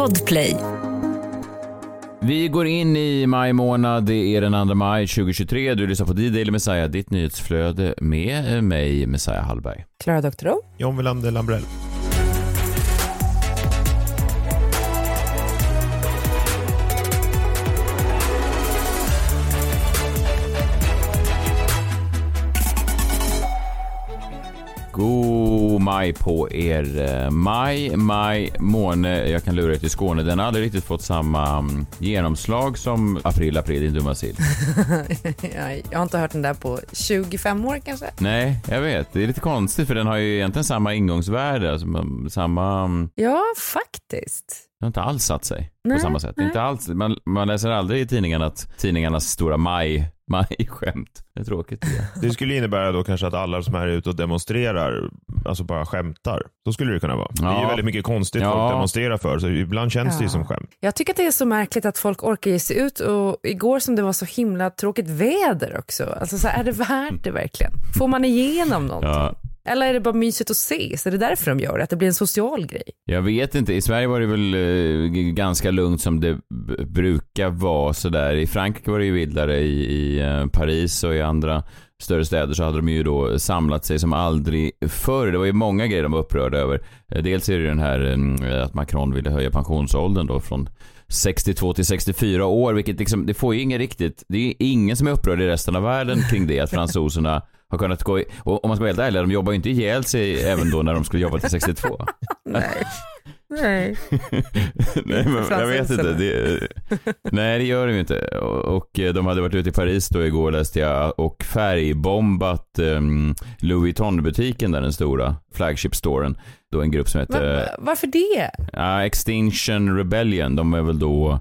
Podplay. Vi går in i maj månad, det är den 2 maj 2023. Du lyssnar på D-Daily Messiah, ditt nyhetsflöde med mig, Messiah Hallberg. Klara Doktorow. John Wilander Lambrell. God maj på er. Eh, Maj, maj, måne. Jag kan lura er till Skåne. Den har aldrig riktigt fått samma mm, genomslag som april, april, din dumma sill. Jag har inte hört den där på 25 år kanske. Nej, jag vet. Det är lite konstigt för den har ju egentligen samma ingångsvärde. Alltså, mm, samma... mm, Ja, faktiskt. Den har inte alls satt sig Nej, på samma sätt. nej. Inte alls, man, man läser aldrig i tidningarna att tidningarnas stora maj, maj-skämt. Det är tråkigt. Det skulle innebära då kanske att alla som är ute och demonstrerar, alltså bara skämtar. Så skulle det kunna vara. Det är ju Ja. väldigt mycket konstigt Ja. folk demonstrerar för, så ibland känns det ju Ja. som skämt. Jag tycker att det är så märkligt att folk orkar ge sig ut och igår som det var så himla tråkigt väder också. Alltså så här, är det värt det verkligen? Får man igenom någonting? Ja, Eller är det bara mysigt att se? Så är det därför de gör det? Att det blir en social grej? jag vet inte. I Sverige var det väl eh, ganska lugnt som det brukar vara sådär. I Frankrike var det ju vildare. I, i eh, Paris och i andra större städer så hade de ju då samlat sig som aldrig förr. Det var ju många grejer de var upprörda över. Eh, Dels är det den här eh, att Macron ville höja pensionsåldern då från 62 till 64 år, vilket liksom, det får ju ingen riktigt, det är ingen som är upprörd i resten av världen kring det, att fransoserna har kunnat gå i, och om man ska vara helt ärlig, de jobbar ju inte ihjäl sig även då när de skulle jobba till 62. Nej. Nej. nej, men jag vet inte. Det, nej, det gör de ju inte. Och, och de hade varit ute i Paris då igår läste jag och färgbombat um, Louis Vuitton-butiken där den stora flagship-storen. Då en grupp som heter Va- varför det? Ja, Extinction Rebellion, de är väl då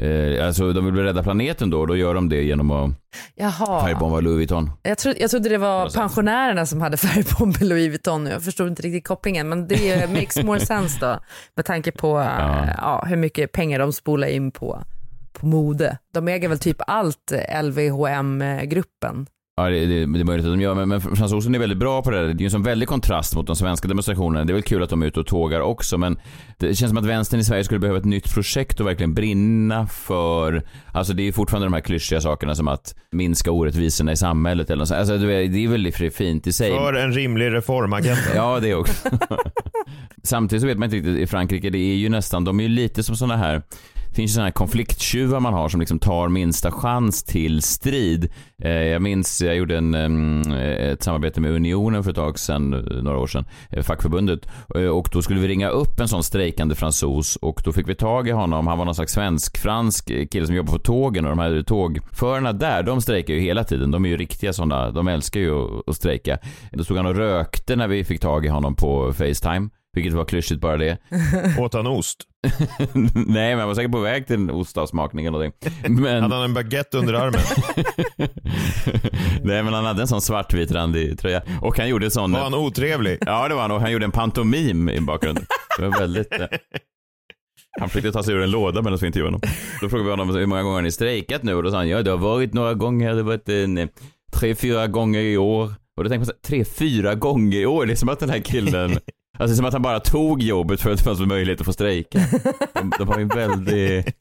Eh, alltså de vill rädda planeten då, då gör de det genom att Jaha. färgbomba Louis Vuitton. Jag, tro, jag trodde det var pensionärerna som hade färgbomber Louis Vuitton. Jag förstod inte riktigt kopplingen, men det makes more sense då. Med tanke på Ja. ja. Ja, hur mycket pengar de spolar in på, på mode. De äger väl typ allt eh, LVHM-gruppen. Ja, det, det, det är möjligt att de gör, men, men fransosen är väldigt bra på det där. Det är ju en sån väldig kontrast mot de svenska demonstrationerna. Det är väl kul att de är ute och tågar också, men det känns som att vänstern i Sverige skulle behöva ett nytt projekt och verkligen brinna för, alltså det är fortfarande de här klyschiga sakerna som att minska orättvisorna i samhället eller något sånt. Alltså det är är väldigt fint i sig. För en rimlig reformagenda. Ja, det också. Samtidigt så vet man inte riktigt, i Frankrike, det är ju nästan, de är ju lite som sådana här, det finns ju sådana här konflikttjuvar man har som liksom tar minsta chans till strid. Eh, jag minns, jag gjorde en, ett samarbete med Unionen för ett tag sedan, några år sedan, eh, fackförbundet. Eh, och då skulle vi ringa upp en sån strejkande fransos och då fick vi tag i honom. Han var någon slags svensk-fransk kille som jobbar på tågen och de här tågförarna där, de strejkar ju hela tiden. De är ju riktiga sådana, de älskar ju att strejka. Då stod han och rökte när vi fick tag i honom på Facetime. Vilket var klyschigt bara det. Åt han ost? Nej, men han var säkert på väg till en ostavsmakning eller någonting. Men... Hade han en baguette under armen? Nej, men han hade en sån svartvit randig tröja. Och han gjorde sån... Var han otrevlig? Ja, det var han. Och han gjorde en pantomim i bakgrunden. Det var väldigt... eh, Han försökte ta sig ur en låda medan vi intervjuade honom. Då frågade vi honom hur många gånger har ni strejkat nu? Och då sa han, ja det har varit några gånger, det har varit en, eh, tre, fyra gånger i år. Och då tänkte man så här, tre, fyra gånger i år? Det är som att den här killen, alltså det är som att han bara tog jobbet för att det fanns möjlighet att få strejka. De, de har ju en väldigt...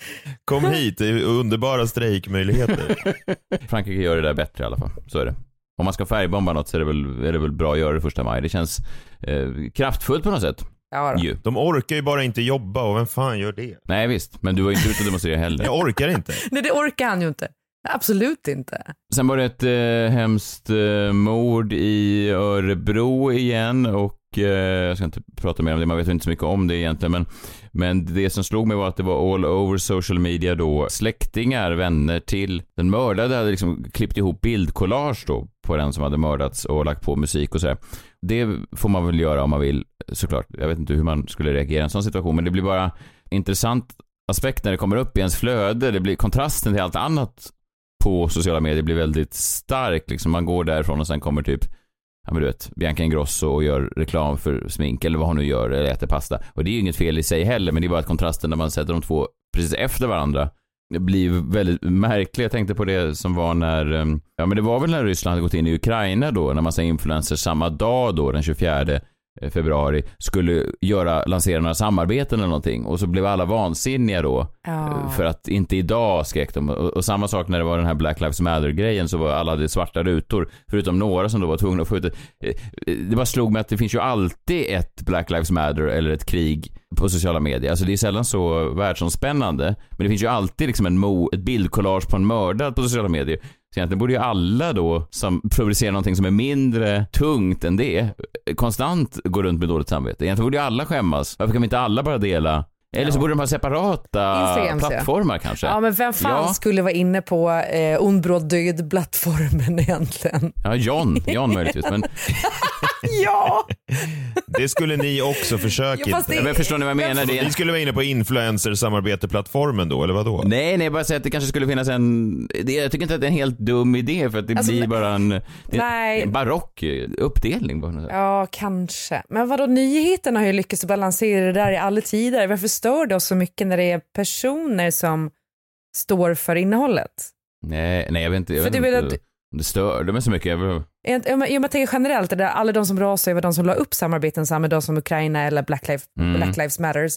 Kom hit, det är underbara strejkmöjligheter. Frankrike gör det där bättre i alla fall. Så är det. Om man ska färgbomba något så är det väl, är det väl bra att göra det första maj. Det känns eh, kraftfullt på något sätt. Ja. Ju. De orkar ju bara inte jobba och vem fan gör det? Nej visst, men du var ju inte ute och demonstrerade heller. Jag orkar inte. Nej, det orkar han ju inte. Absolut inte. Sen var det ett eh, hemskt eh, mord i Örebro igen och Eh, jag ska inte prata mer om det, man vet inte så mycket om det egentligen men, men det som slog mig var att det var all over social media då. Släktingar, vänner till den mördade hade liksom klippt ihop bildkollage då på den som hade mördats och lagt på musik och sådär. Det får man väl göra om man vill såklart. Jag vet inte hur man skulle reagera i en sån situation men det blir bara intressant aspekt när det kommer upp i ens flöde. Det blir kontrasten till allt annat på sociala medier blir väldigt stark. Liksom man går därifrån och sen kommer typ Ja men du vet, Bianca Ingrosso och gör reklam för smink eller vad hon nu gör eller äter pasta. Och det är ju inget fel i sig heller men det är bara att kontrasten när man sätter de två precis efter varandra det blir väldigt märklig. Jag tänkte på det som var när, ehm, ja men det var väl när Ryssland hade gått in i Ukraina då, när massa influencers samma dag då, den 24 februari skulle göra, lansera några samarbeten eller någonting och så blev alla vansinniga då Ja. för att inte idag skrek de. Och, och samma sak när det var den här Black Lives Matter-grejen så var alla hade svarta rutor, förutom några som då var tvungna att få ut det. Eh, eh, Det bara slog mig att det finns ju alltid ett Black Lives Matter eller ett krig på sociala medier. Alltså det är sällan så världsomspännande, men det finns ju alltid liksom en mo, ett bildkollage på en mördad på sociala medier. Så egentligen borde ju alla då som publicerar någonting som är mindre tungt än det, eh, konstant gå runt med dåligt samvete. Egentligen borde ju alla skämmas. Varför kan vi inte alla bara dela? Eller så borde de ha separata plattformar kanske. Ja men vem fan Ja. skulle vara inne på eh, ond bråd död plattformen egentligen? Ja, John. John möjligtvis. Men, ja! Det skulle ni också försöka Ja, fast det- men förstår ni vad jag menar? Det är Ni skulle vara inne på influencer-samarbeteplattformen då, eller vad då? Nej, nej, bara säga att det kanske skulle finnas en... Det, jag tycker inte att det är en helt dum idé för att det Alltså, blir men- bara en, det Nej. en barock uppdelning. Bara. Ja, kanske. Men vadå, nyheterna har ju lyckats balansera det där i alla tider. Varför stör oss så mycket när det är personer som står för innehållet? Nej, nej, jag vet inte. Jag vet inte att- det stör mig så mycket. Jag, Jag, jag, jag tänker generellt, det där, alla de som rasar över de som la upp samarbeten så här med de som Ukraina eller Black, Life, Mm. Black Lives Matters,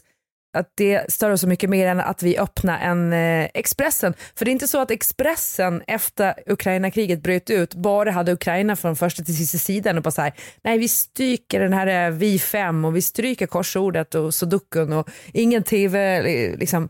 att det stör oss så mycket mer än att vi öppnar en eh, Expressen. För det är inte så att Expressen efter Ukraina-kriget bröt ut bara hade Ukraina från första till sista sidan och bara så här, nej vi stryker den här eh, vi fem och vi stryker korsordet och sudokun och ingen tv, liksom,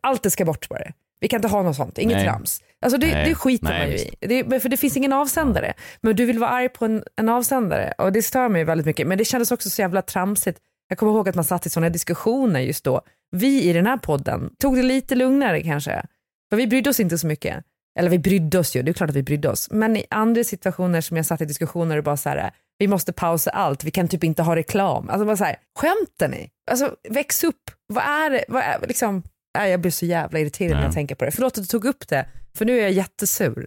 allt det ska bort bara. Vi kan inte ha något sånt, inget Nej. trams. Alltså det, Nej. det skiter Nej, man ju i. Det, för det finns ingen avsändare. Men du vill vara arg på en, en avsändare och det stör mig väldigt mycket. Men det kändes också så jävla tramsigt. Jag kommer ihåg att man satt i sådana diskussioner just då. Vi i den här podden tog det lite lugnare kanske. För vi brydde oss inte så mycket. Eller vi brydde oss ju, det är klart att vi brydde oss. Men i andra situationer som jag satt i diskussioner och bara så här, vi måste pausa allt, vi kan typ inte ha reklam. Alltså bara så här, skämtar ni? Alltså väx upp, vad är det, vad är, liksom, nej, jag blir så jävla irriterad när Ja. jag tänker på det. Förlåt att du tog upp det, för nu är jag jättesur.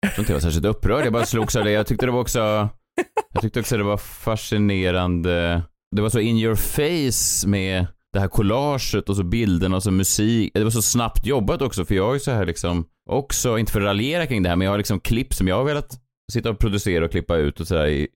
Jag tror inte jag var särskilt upprörd. Jag bara slogs av det. Jag tyckte det var också... Jag tyckte också det var fascinerande. Det var så in your face med det här collaget och så bilderna och så musik. Det var så snabbt jobbat också för jag är så här liksom också, inte för att raljera kring det här, men jag har liksom klipp som jag har velat sitta och producera och klippa ut och sådär där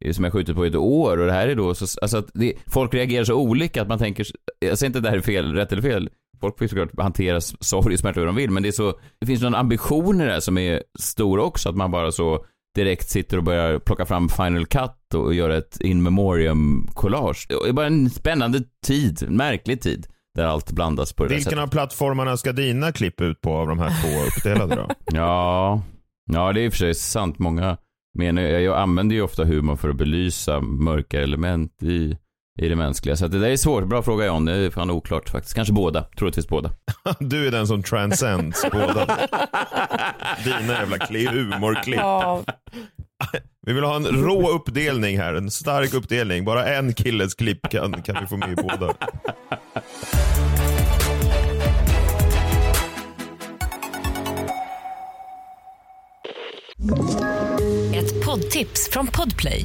i, som jag skjutit på i ett år och det här är då så, alltså att det, folk reagerar så olika att man tänker, jag säger inte att det här är fel, rätt eller fel. Folk får ju såklart hantera sorg och smärta hur de vill, men det är så, det finns någon ambition i det här som är stor också, att man bara så direkt sitter och börjar plocka fram Final Cut och göra ett in memoriam collage. Det är bara en spännande tid, en märklig tid, där allt blandas på det där Vilken sättet. av plattformarna ska dina klipp ut på av de här två uppdelade då? Ja, ja det är i och för sig sant. Många menar, jag, jag använder ju ofta humor för att belysa mörka element i, i det mänskliga. Så att det där är svårt. Bra fråga John. Det är fan oklart faktiskt. Kanske båda. Troligtvis båda. Du är den som transcends båda. Dina jävla kli- humorklipp. Ja, Vi vill ha en rå uppdelning här, en stark uppdelning. Bara en killes klipp kan, kan vi få med i båda. Ett poddtips från Podplay.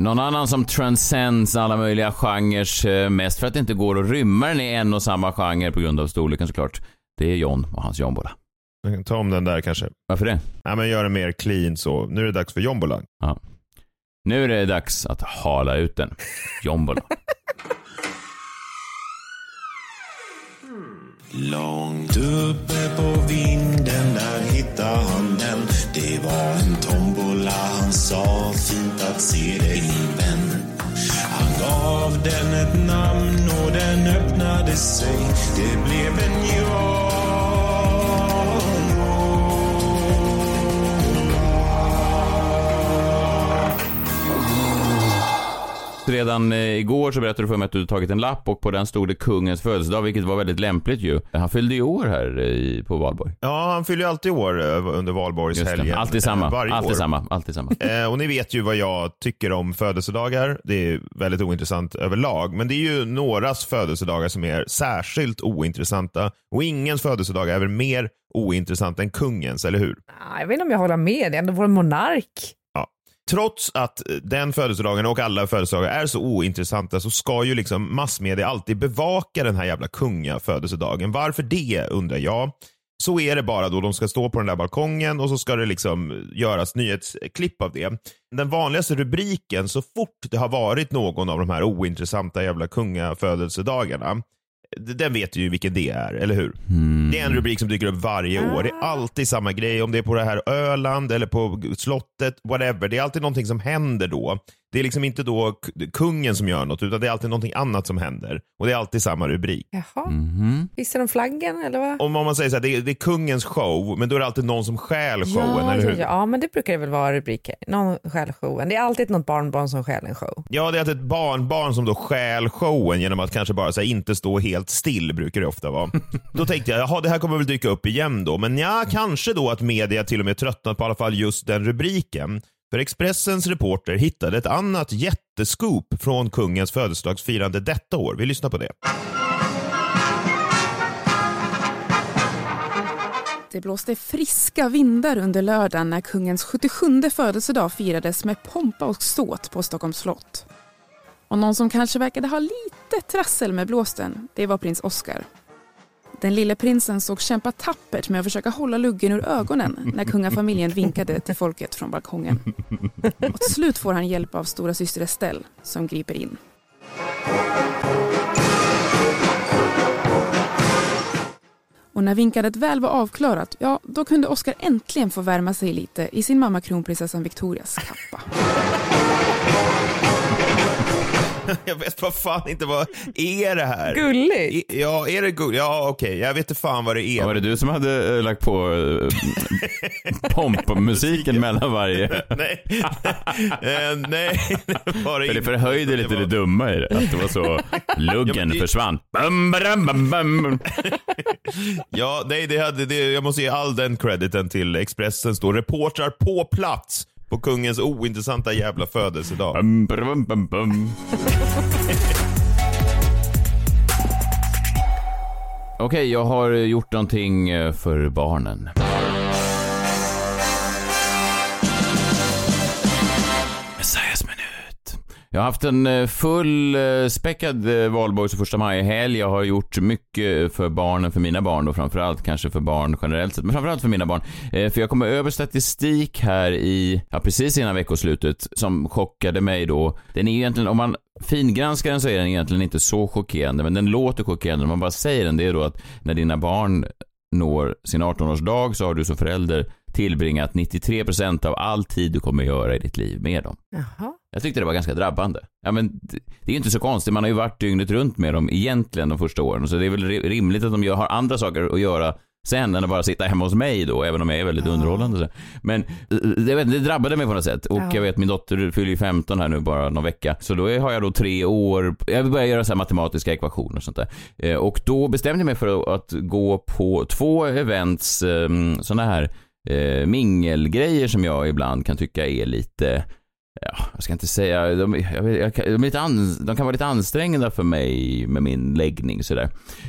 Någon annan som transcends alla möjliga genrer, eh, mest för att det inte går att rymma den i en och samma genre på grund av storleken såklart. Det är John och hans jombola. Ta om den där kanske. Varför det? Nej, men gör den mer clean så. Nu är det dags för jombola. Nu är det dags att hala ut den. Jombola. Långt uppe på vinden där hittade han den Det var en tombola, han sa fint att se dig min vän. Han gav den ett namn och den öppnade sig. Det blev en jag redan eh, igår så berättade du för mig att du tagit en lapp och på den stod det kungens födelsedag, vilket var väldigt lämpligt ju. Han fyllde ju år här eh, i, på valborg. Ja, han fyller ju alltid år eh, under valborgshelgen. Alltid samma, Varje alltid år. samma, alltid samma. Och ni vet ju vad jag tycker om födelsedagar. Det är väldigt ointressant överlag. Men det är ju någras födelsedagar som är särskilt ointressanta. Och ingens födelsedag är väl mer ointressant än kungens, eller hur? Jag vet inte om jag håller med, det är ändå vår monark. Trots att den födelsedagen och alla födelsedagar är så ointressanta så ska ju liksom massmedia alltid bevaka den här jävla kungafödelsedagen. Varför det undrar jag. Så är det bara då. De ska stå på den där balkongen och så ska det liksom göras nyhetsklipp av det. Den vanligaste rubriken så fort det har varit någon av de här ointressanta jävla kungafödelsedagarna, den vet du ju vilken det är, eller hur? Det är en rubrik som dyker upp varje år. Det är alltid samma grej, om det är på det här Öland eller på slottet, whatever. Det är alltid någonting som händer då. Det är liksom inte då kungen som gör något, utan det är alltid någonting annat som händer. Och det är alltid samma rubrik. Jaha, Mhm. visar de flaggan eller vad? Om om man säger så här, det är, det är kungens show, men då är det alltid någon som stjäl showen, ja, eller hur? ja, ja, men det brukar det väl vara rubriker. Någon stjäl showen. Det är alltid något barnbarn som stjäl en show. Ja, det är att ett barnbarn som då stjäl showen genom att kanske bara så här, inte stå helt still, brukar det ofta vara. Då tänkte jag, jaha, det här kommer väl dyka upp igen då. Men ja, kanske då att media till och med tröttnat på i alla fall just den rubriken. För Expressens reporter hittade ett annat jättescoop från kungens födelsedagsfirande detta år. Vi lyssnar på det. Det blåste friska vindar under lördagen när kungens 77 födelsedag firades med pompa och ståt på Stockholms slott. Och någon som kanske verkade ha lite trassel med blåsten, det var prins Oscar. Den lille prinsen såg kämpa tappert med att försöka hålla luggen ur ögonen när kungafamiljen vinkade till folket från balkongen. Och till slut får han hjälp av stora syster Estelle som griper in. Och när vinkandet väl var avklarat, ja, då kunde Oscar äntligen få värma sig lite i sin mamma kronprinsessan Victorias kappa. Jag vet vad fan inte vad är det här? Gulligt! I- Ja, är det gulligt? Ja, okej. Jag vet inte fan vad det är. Var det du som hade eh, lagt på eh, pompmusiken mellan varje? nej, Eh, nej, det var det För det förhöjde lite var- det dumma i det, att det var så, luggen Ja, det- försvann. Bum, bam, bam, bam. Ja, nej, det hade, det, jag måste ge all den crediten till Expressens då. Reportrar på plats på kungens ointressanta jävla födelsedag. Bum, bam, bam, bam. Okej, jag har gjort någonting eh, för barnen. Jag har haft en fullspäckad full eh, späckad eh, valborgs och första maj-helg. Jag har gjort mycket för barnen, för mina barn och framförallt kanske för barn generellt sett, men framförallt för mina barn. Eh, För jag kommer över statistik här i, ja precis innan veckoslutet, som chockade mig då. Den är egentligen, om man fingranskar den så är den egentligen inte så chockerande, men den låter chockerande om man bara säger den. Det är då att när dina barn når sin 18-årsdag så har du som förälder tillbringat 93% av all tid du kommer göra i ditt liv med dem. Jaha. Jag tyckte det var ganska drabbande. Ja, men det är ju inte så konstigt, man har ju varit dygnet runt med dem egentligen de första åren, så det är väl ri- rimligt att de gör, har andra saker att göra sen än att bara sitta hemma hos mig då, även om jag är väldigt underhållande. Så. Men eh, det, vet, det drabbade mig på något sätt. Och Ja. jag vet, min dotter fyller ju 15 här nu bara någon vecka. Så då har jag då tre år, jag vill börja göra så här matematiska ekvationer och sånt där. Eh, Och då bestämde jag mig för att gå på två events, eh, sådana här eh, mingelgrejer som jag ibland kan tycka är lite Ja, jag ska inte säga, de, jag, jag, kan- de, är lite an, de kan vara lite ansträngande för mig med min läggning sådär.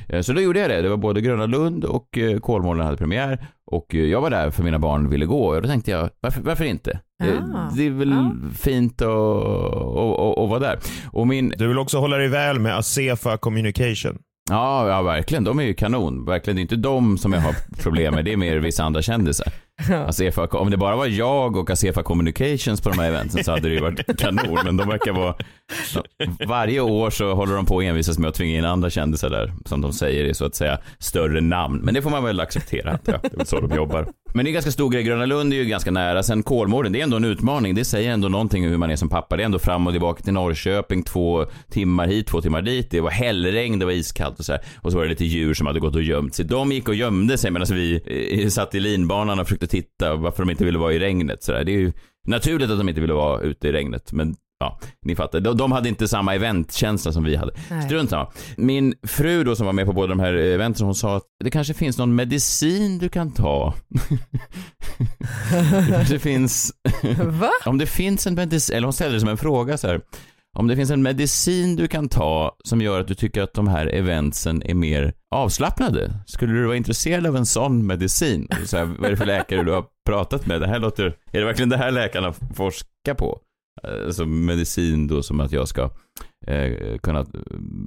Eh, Så då gjorde jag det. Det var både Gröna Lund och eh, Kolmården hade premiär. Och eh, jag var där för mina barn ville gå och då tänkte jag, varför, varför inte? Ah, Det är väl ja. fint att, att, att, vara där. Och min, Du vill också hålla dig väl med Asefa Communication. ja, ja verkligen, de är ju kanon. Verkligen, det är inte de som jag har problem med, det är mer vissa andra kändisar. Asefa, om det bara var jag och Asefa Communications på de här eventen så hade det ju varit kanon. Men de verkar vara... Varje år så håller de på att envisas med att tvinga in andra kändisar där. Som de säger är så att säga större namn. Men det får man väl acceptera. Ja, det är väl så de jobbar. Men det är en ganska stor grej. Gröna Lund är ju ganska nära. Sen Kolmården, det är ändå en utmaning. Det säger ändå någonting om hur man är som pappa. Det är ändå fram och tillbaka till Norrköping, två timmar hit, två timmar dit. Det var hällregn, det var iskallt och så här. Och så var det lite djur som hade gått och gömt sig. De gick och gömde sig medan vi eh, satt i linbanan och försökte titta varför de inte ville vara i regnet. Så där. Det är ju naturligt att de inte ville vara ute i regnet. Men ja, ni fattar. De, de hade inte samma eventkänsla som vi hade. Nej. Strunt samma. Min fru då som var med på båda de här eventen, hon sa att det kanske finns någon medicin du kan ta. det kanske finns, Va? om det finns en medicin, eller hon ställde det som en fråga så här. Om det finns en medicin du kan ta som gör att du tycker att de här eventsen är mer avslappnade, skulle du vara intresserad av en sån medicin? Så här, vad är det för läkare du har pratat med? Det här låter, är det verkligen det här läkarna forskar på? Alltså medicin då som att jag ska eh, kunna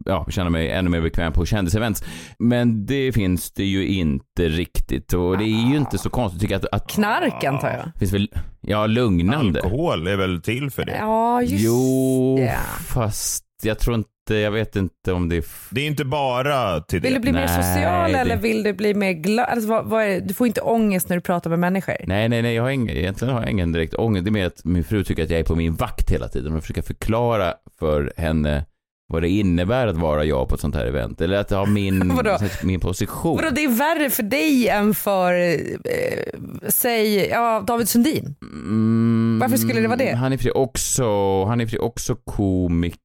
ja, känna mig ännu mer bekväm på kändisevents. Men det finns det ju inte riktigt och det är ju inte så konstigt tycker jag att, att Knark antar jag. finns väl, ja lugnande. Alkohol är väl till för det? Ja, just Jo, det. fast jag tror inte, jag vet inte om det är... Det är inte bara till det. Vill du bli mer Nej, social det- eller vill du bli mer glad? Alltså, vad, vad är? Du får inte ångest när du pratar med människor. Nej, nej, nej, jag har ingen, egentligen har jag ingen direkt ångest. Det är mer att min fru tycker att jag är på min vakt hela tiden och försöker förklara för henne vad det innebär att vara jag på ett sånt här event. Eller att ha min, min position. Vadå, det är värre för dig än för, eh, säg, ja, David Sundin. Mm, Varför skulle det vara det? Han är för också, han är för också komiker.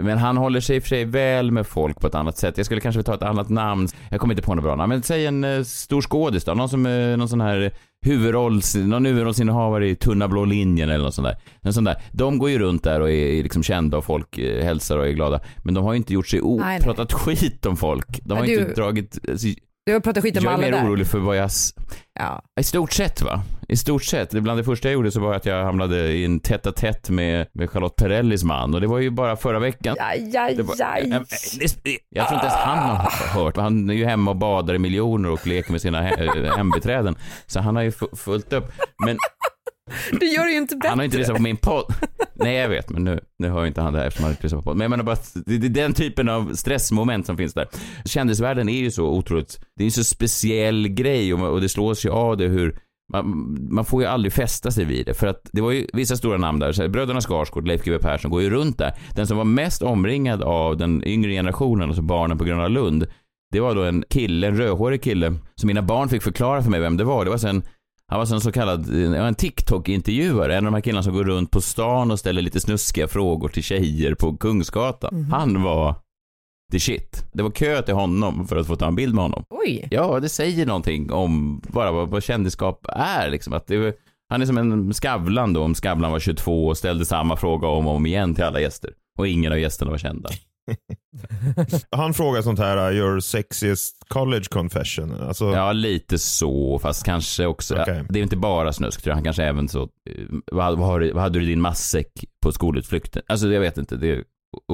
Men han håller sig i och för sig väl med folk på ett annat sätt. Jag skulle kanske ta ett annat namn. Jag kommer inte på något bra namn. Men säg en eh, stor skådis då. Någon som, eh, någon sån här huvudrolls, någon huvudrollsinnehavare i Tunna blå linjen eller något sånt där. En sån där. De går ju runt där och är liksom kända och folk eh, hälsar och är glada. Men de har ju inte gjort sig o- Nej, nej. pratat skit om folk. De har ju du- inte dragit, alltså, Du har pratat skit om jag är alla mer där. orolig för vad jag Ja. i stort sett va? I stort sett. Det Bland det första jag gjorde så var att jag hamnade i en tätt tätt med, med Charlotte Perrellis man och det var ju bara förra veckan. Aj, aj, Det var, aj. jag, jag tror inte ens han har hört. Han är ju hemma och badar i miljoner och leker med sina he- hembiträden. Så han har ju fu- fullt upp. Men Du gör det ju inte bättre. han har inte lyssnat på min podd. Nej jag vet, men nu, nu hör inte han det här eftersom han inte lyssnar på podden. Men jag menar bara att det, det är den typen av stressmoment som finns där. Kändisvärlden är ju så otroligt, det är ju så speciell grej och, och det slås ju av det hur man, man får ju aldrig fästa sig vid det för att det var ju vissa stora namn där, så här, bröderna Skarsgård, Leif GW Persson går ju runt där. Den som var mest omringad av den yngre generationen, alltså barnen på Gröna Lund, det var då en kille, en rödhårig kille, som mina barn fick förklara för mig vem det var. Det var sen han var en så kallad, en TikTok-intervjuare, en av de här killarna som går runt på stan och ställer lite snuskiga frågor till tjejer på Kungsgatan. Han var the shit. Det var kö till honom för att få ta en bild med honom. Oj. Ja, det säger någonting om bara vad, vad kändisskap är liksom. Att det, han är som en Skavlan då, om Skavlan var 22 och ställde samma fråga om och om igen till alla gäster. Och ingen av gästerna var kända. Han frågar sånt här, uh, your sexiest college confession. Alltså, Ja, lite så, fast kanske också, Okej. det är inte bara snusk tror jag, han kanske även så, eh, vad, vad, vad hade du i din matsäck på skolutflykten? Alltså jag vet inte, det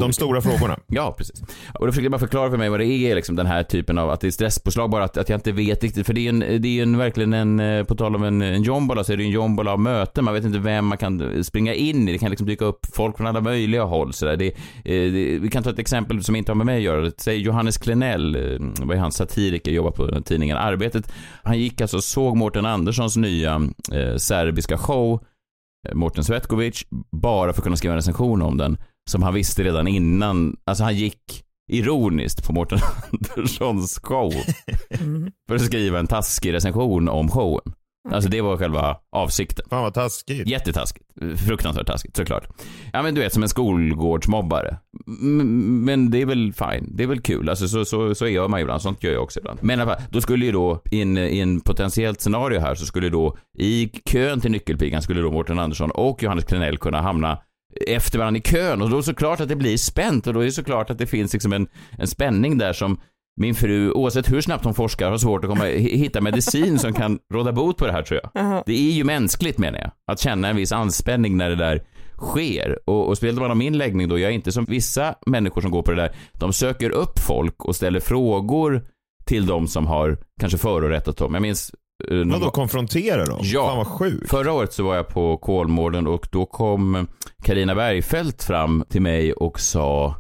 De stora frågorna. Ja, precis. Och då försökte jag bara förklara för mig vad det är, liksom den här typen av, att det är stresspåslag bara, att, att jag inte vet riktigt, för det är en, det är en, verkligen en, eh, på tal om en, en jombola, så är det en jombola av möten, man vet inte vem man kan springa in i, det kan liksom dyka upp folk från alla möjliga håll sådär. Det, eh, det, vi kan ta ett exempel som inte har med mig att göra, säg Johannes Klenell, eh, vad är han, satiriker, jobbar på tidningen Arbetet. Han gick alltså och såg Mårten Anderssons nya eh, serbiska show, eh, Mårten Svetkovic, bara för att kunna skriva en recension om den som han visste redan innan. Alltså han gick ironiskt på Mårten Anderssons show Mm. för att skriva en taskig recension om showen. Alltså det var själva avsikten. Fan vad taskigt. Jättetaskigt. Fruktansvärt taskigt såklart. Ja men du vet som en skolgårdsmobbare. M- Men det är väl fine. Det är väl kul. Alltså så, så, så gör man ju ibland. Sånt gör jag också ibland. Men i alla fall, då skulle ju då i en, i en potentiellt scenario här så skulle då i kön till nyckelpigan skulle då Mårten Andersson och Johannes Klenell kunna hamna efter varandra i kön och då är det såklart att det blir spänt och då är det såklart att det finns liksom en, en spänning där som min fru, oavsett hur snabbt hon forskar, har svårt att komma, hi- hitta medicin som kan råda bot på det här tror jag. Jaha. Det är ju mänskligt menar jag, att känna en viss anspänning när det där sker. Och, och spelar man om min läggning då, jag är inte som vissa människor som går på det där, de söker upp folk och ställer frågor till de som har kanske förorättat dem. Jag minns Vadå gång- konfrontera dem? Ja. Fan vad sjukt. Förra året så var jag på Kolmården och då kom Karina Bergfeldt fram till mig och sa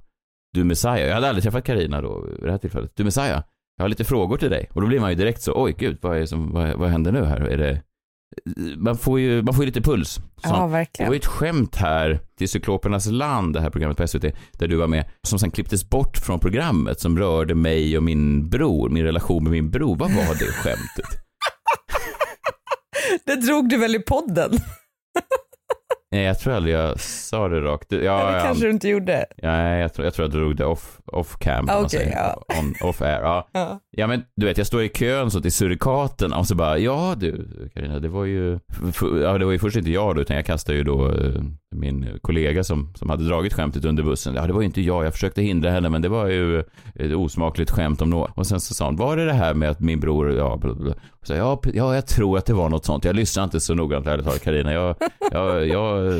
Du Messiah, jag hade aldrig träffat Karina då vid det här tillfället. Du Messiah, jag har lite frågor till dig. Och då blir man ju direkt så, oj gud, vad, är som, vad, vad händer nu här? Är det... Man får ju, man får ju lite puls. Så Ja, Det var verkligen. ju ett skämt här till Cyklopernas land, det här programmet på SVT, där du var med, som sen klipptes bort från programmet som rörde mig och min bror, min relation med min bror. Vad var det skämtet? Det drog du väl i podden? Nej, jag tror aldrig jag sa det rakt. Ja, Ja, det kanske du inte gjorde. ja, jag, tror, jag tror jag drog det off, off cam. Ah, säger. ja. On, off air. Ja. Ja. ja, men du vet, jag står i kön så till surikaten och så bara, ja du Carina, det var ju, ja det var ju först inte jag då, utan jag kastade ju då eh, min kollega som, som hade dragit skämtet under bussen. Ja, det var ju inte jag, jag försökte hindra henne, men det var ju ett osmakligt skämt om något. Och sen så sa hon, var det det här med att min bror, ja, bla, bla. Och så, ja, ja, jag tror att det var något sånt. Jag lyssnar inte så noggrant, ärligt talat, Carina. Jag, jag, jag,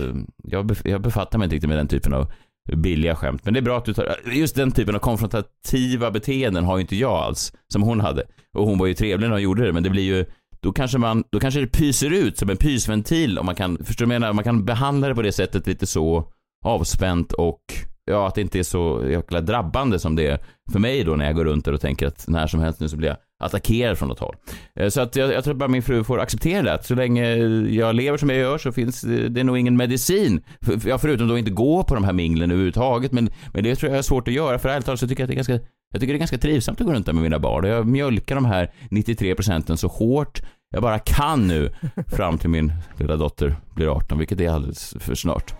jag, jag befattar mig inte riktigt med den typen av billiga skämt. Men det är bra att du tar, just den typen av konfrontativa beteenden har ju inte jag alls, som hon hade. Och hon var ju trevlig när hon gjorde det, men det blir ju, då kanske man, då kanske det pyser ut som en pysventil om man kan, förstår du vad jag menar? Man kan behandla det på det sättet lite så avspänt och ja, att det inte är så jäkla drabbande som det är för mig då när jag går runt där och tänker att när som helst nu så blir jag attackerad från något håll. Eh, så att jag, jag tror bara min fru får acceptera det. Att så länge jag lever som jag gör så finns det, nog ingen medicin. För, förutom då inte gå på de här minglen överhuvudtaget. Men, men det tror jag är svårt att göra. För ärligt talat så tycker jag att det är ganska jag tycker det är ganska trivsamt att gå runt där med mina barn. Och Jag mjölkar de här 93 procenten så hårt jag bara kan nu fram till min lilla dotter blir 18, vilket är alldeles för snart.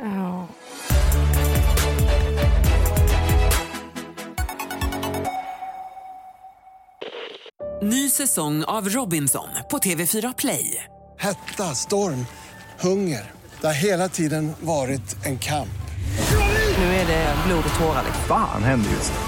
Ny säsong av Robinson på TV4 Play. Hetta, storm, hunger. Det har hela tiden varit en kamp. Nu är det blod och tårar. Fan händer just nu.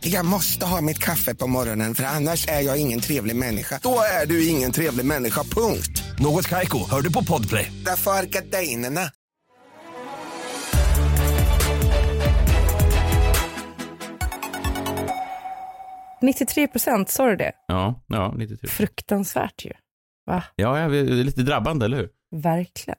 Jag måste ha mitt kaffe på morgonen för annars är jag ingen trevlig människa. Då är du ingen trevlig människa, punkt. Något Kaiko, hör du på Podplay. Därför är gardinerna. 93 procent, sa du det? Ja, ja, lite till. Fruktansvärt ju. Va? Ja, ja, det är lite drabbande, eller hur? Verkligen.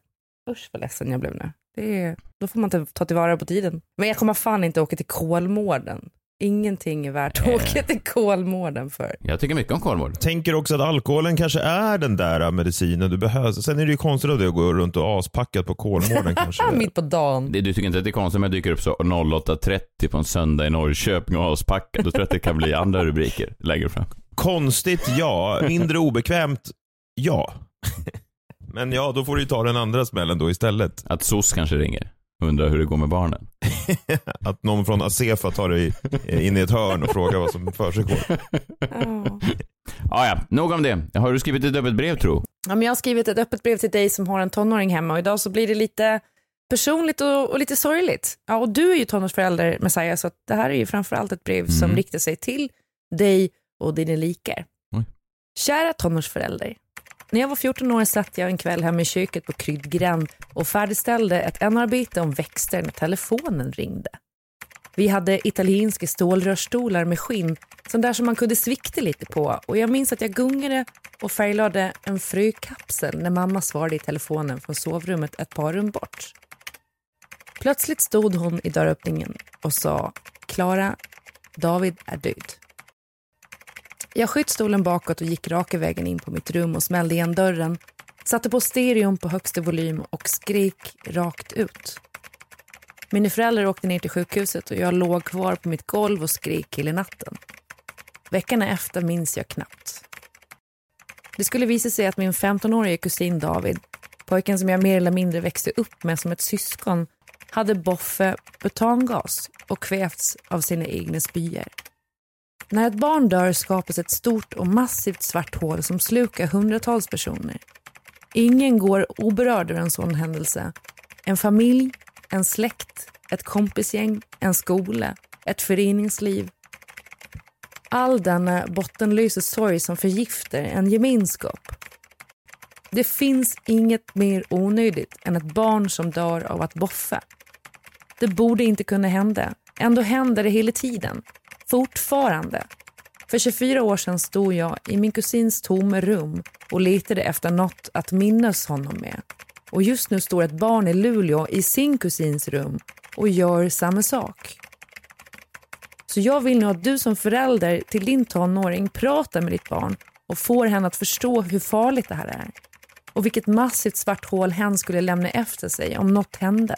Usch vad ledsen jag blev nu. Det är, då får man inte ta tillvara på tiden. Men jag kommer fan inte åka till Kolmården. Ingenting är värt att åka till Kolmården för. Jag tycker mycket om Kolmården. Tänker också att alkoholen kanske är den där medicinen du behöver. Sen är det ju konstigt att gå runt och aspackat på Kolmården kanske. Mitt på dagen. Det, du tycker inte att det är konstigt om jag dyker upp så 08.30 på en söndag i Norrköping och aspackad? Då tror jag att det kan bli andra rubriker längre fram. Konstigt, ja. Mindre obekvämt, ja. Men ja, då får du ju ta den andra smällen då istället. Att SOS kanske ringer. Undrar hur det går med barnen. Att någon från Asefa tar dig in i ett hörn och frågar vad som försiggår. Ja. Ah, ja, nog om det. Har du skrivit ett öppet brev tro? Ja, men jag har skrivit ett öppet brev till dig som har en tonåring hemma och idag så blir det lite personligt och, och lite sorgligt. Ja, och du är ju tonårsförälder Messiah så att det här är ju framförallt ett brev som Mm. riktar sig till dig och dina likar. Oj. Kära tonårsförälder. När jag var 14 år satt jag en kväll hemma i köket på Kryddgränd och färdigställde ett NR-arbete om växter när telefonen ringde. Vi hade italienska stålrörstolar med skinn, sån där som man kunde svikta lite på och jag minns att jag gungade och färglade en frökapsel när mamma svarade i telefonen från sovrummet ett par rum bort. Plötsligt stod hon i dörröppningen och sa Klara, David är död. Jag sköt stolen bakåt och gick raka vägen in på mitt rum och smällde igen dörren, satte på stereon på högsta volym och skrek rakt ut. Mina föräldrar åkte ner till sjukhuset och jag låg kvar på mitt golv och skrek hela natten. Veckan efter minns jag knappt. Det skulle visa sig att min 15-årige kusin David, pojken som jag mer eller mindre växte upp med som ett syskon, hade boffe butangas och kvävts av sina egna spyor. När ett barn dör skapas ett stort och massivt svart hål som slukar hundratals personer. Ingen går oberörd ur en sån händelse. En familj, en släkt, ett kompisgäng, en skola, ett föreningsliv. All denna bottenlösa sorg som förgiftar en gemenskap. Det finns inget mer onödigt än ett barn som dör av att boffa. Det borde inte kunna hända. Ändå händer det hela tiden. Fortfarande. För 24 år sedan stod jag i min kusins tomma rum och letade efter något att minnas honom med. Och just nu står ett barn i Luleå i sin kusins rum och gör samma sak. Så jag vill nu att du som förälder till din tonåring pratar med ditt barn och får henne att förstå hur farligt det här är. Och vilket massivt svart hål hen skulle lämna efter sig om något hände.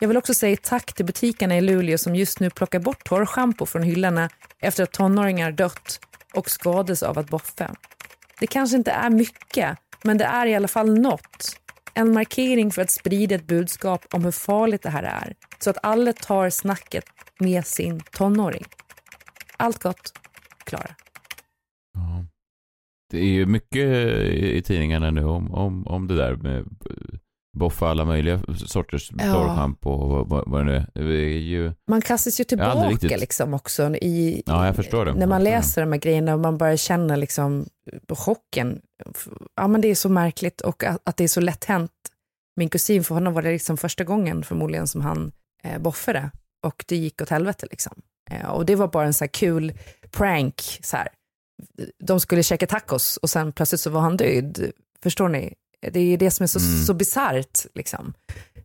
Jag vill också säga tack till butikerna i Luleå som just nu plockar bort torrschampo från hyllorna efter att tonåringar dött och skadats av att boffa. Det kanske inte är mycket, men det är i alla fall något. En markering för att sprida ett budskap om hur farligt det här är, så att alla tar snacket med sin tonåring. Allt gott, Klara. Det är ju mycket i tidningarna nu om, om, om det där med boffa alla möjliga sorters Ja. torrschampo och vad, vad, det nu är. Det är ju... Man kastas ju tillbaka riktigt- liksom också i, Ja, jag förstår det. när man läser de här grejerna och man börjar känna liksom chocken. Ja, men det är så märkligt och att, att det är så lätt hänt. Min kusin, för honom var det liksom första gången förmodligen som han eh, boffade och det gick åt helvete liksom. Eh, och det var bara en så här kul prank. Så här. De skulle käka tacos och sen plötsligt så var han död. Förstår ni? Det är det som är så, Mm. så bisarrt. Liksom.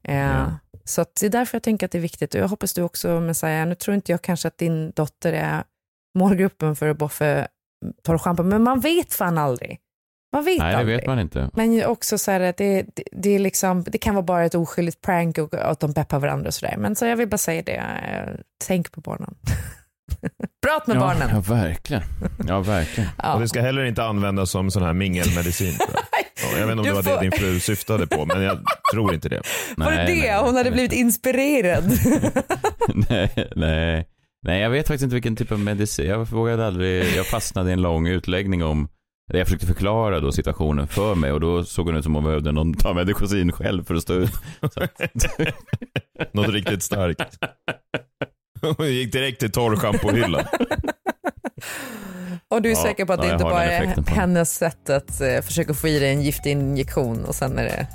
Eh, Ja. Så det är därför jag tänker att det är viktigt. Och jag hoppas du också, Messiah, nu tror inte jag kanske att din dotter är målgruppen för att boffa torrschampo, men man vet fan aldrig. Man vet Nej, det aldrig. vet man inte. Men också så här att det, det, det, är liksom, det kan vara bara ett oskyldigt prank och att de peppar varandra och sådär. Men så jag vill bara säga det, eh, tänk på barnen. Prat med ja, barnen. Ja, verkligen. Ja, verkligen. Ja. Och det ska heller inte användas som sån här mingelmedicin. jag. Ja, jag vet inte om Du det var får- det din fru syftade på, men jag tror inte det. Var det Nej, det? Hon hade nej. blivit inspirerad. nej, nej. Nej, jag vet faktiskt inte vilken typ av medicin. Jag vågade aldrig. Jag fastnade i en lång utläggning om jag försökte förklara då situationen för mig och då såg hon ut som om hon behövde någon ta medicin själv för att stå ut. Så att- Något riktigt starkt. Hon gick direkt till torrschampohyllan. och du är Ja, säker på att det inte bara är hennes sätt att eh, försöka få i dig en giftig injektion och sen är det...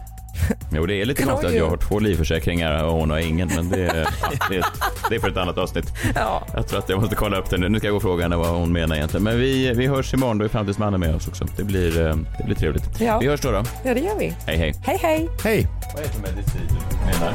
Jo, det är lite konstigt att jag har två livförsäkringar och hon har ingen, men det, är- det, är- det är för ett annat avsnitt. Ja. Jag tror att jag måste kolla upp det nu. Nu ska jag gå och fråga henne vad hon menar egentligen. Men vi, vi hörs imorgon, då är Framtidsmannen med oss också. Det blir, eh, det blir trevligt. Ja. Vi hörs då då. ja, det gör vi. Hej hej. Hej, hej. Hej! Vad är det för medicin du menar?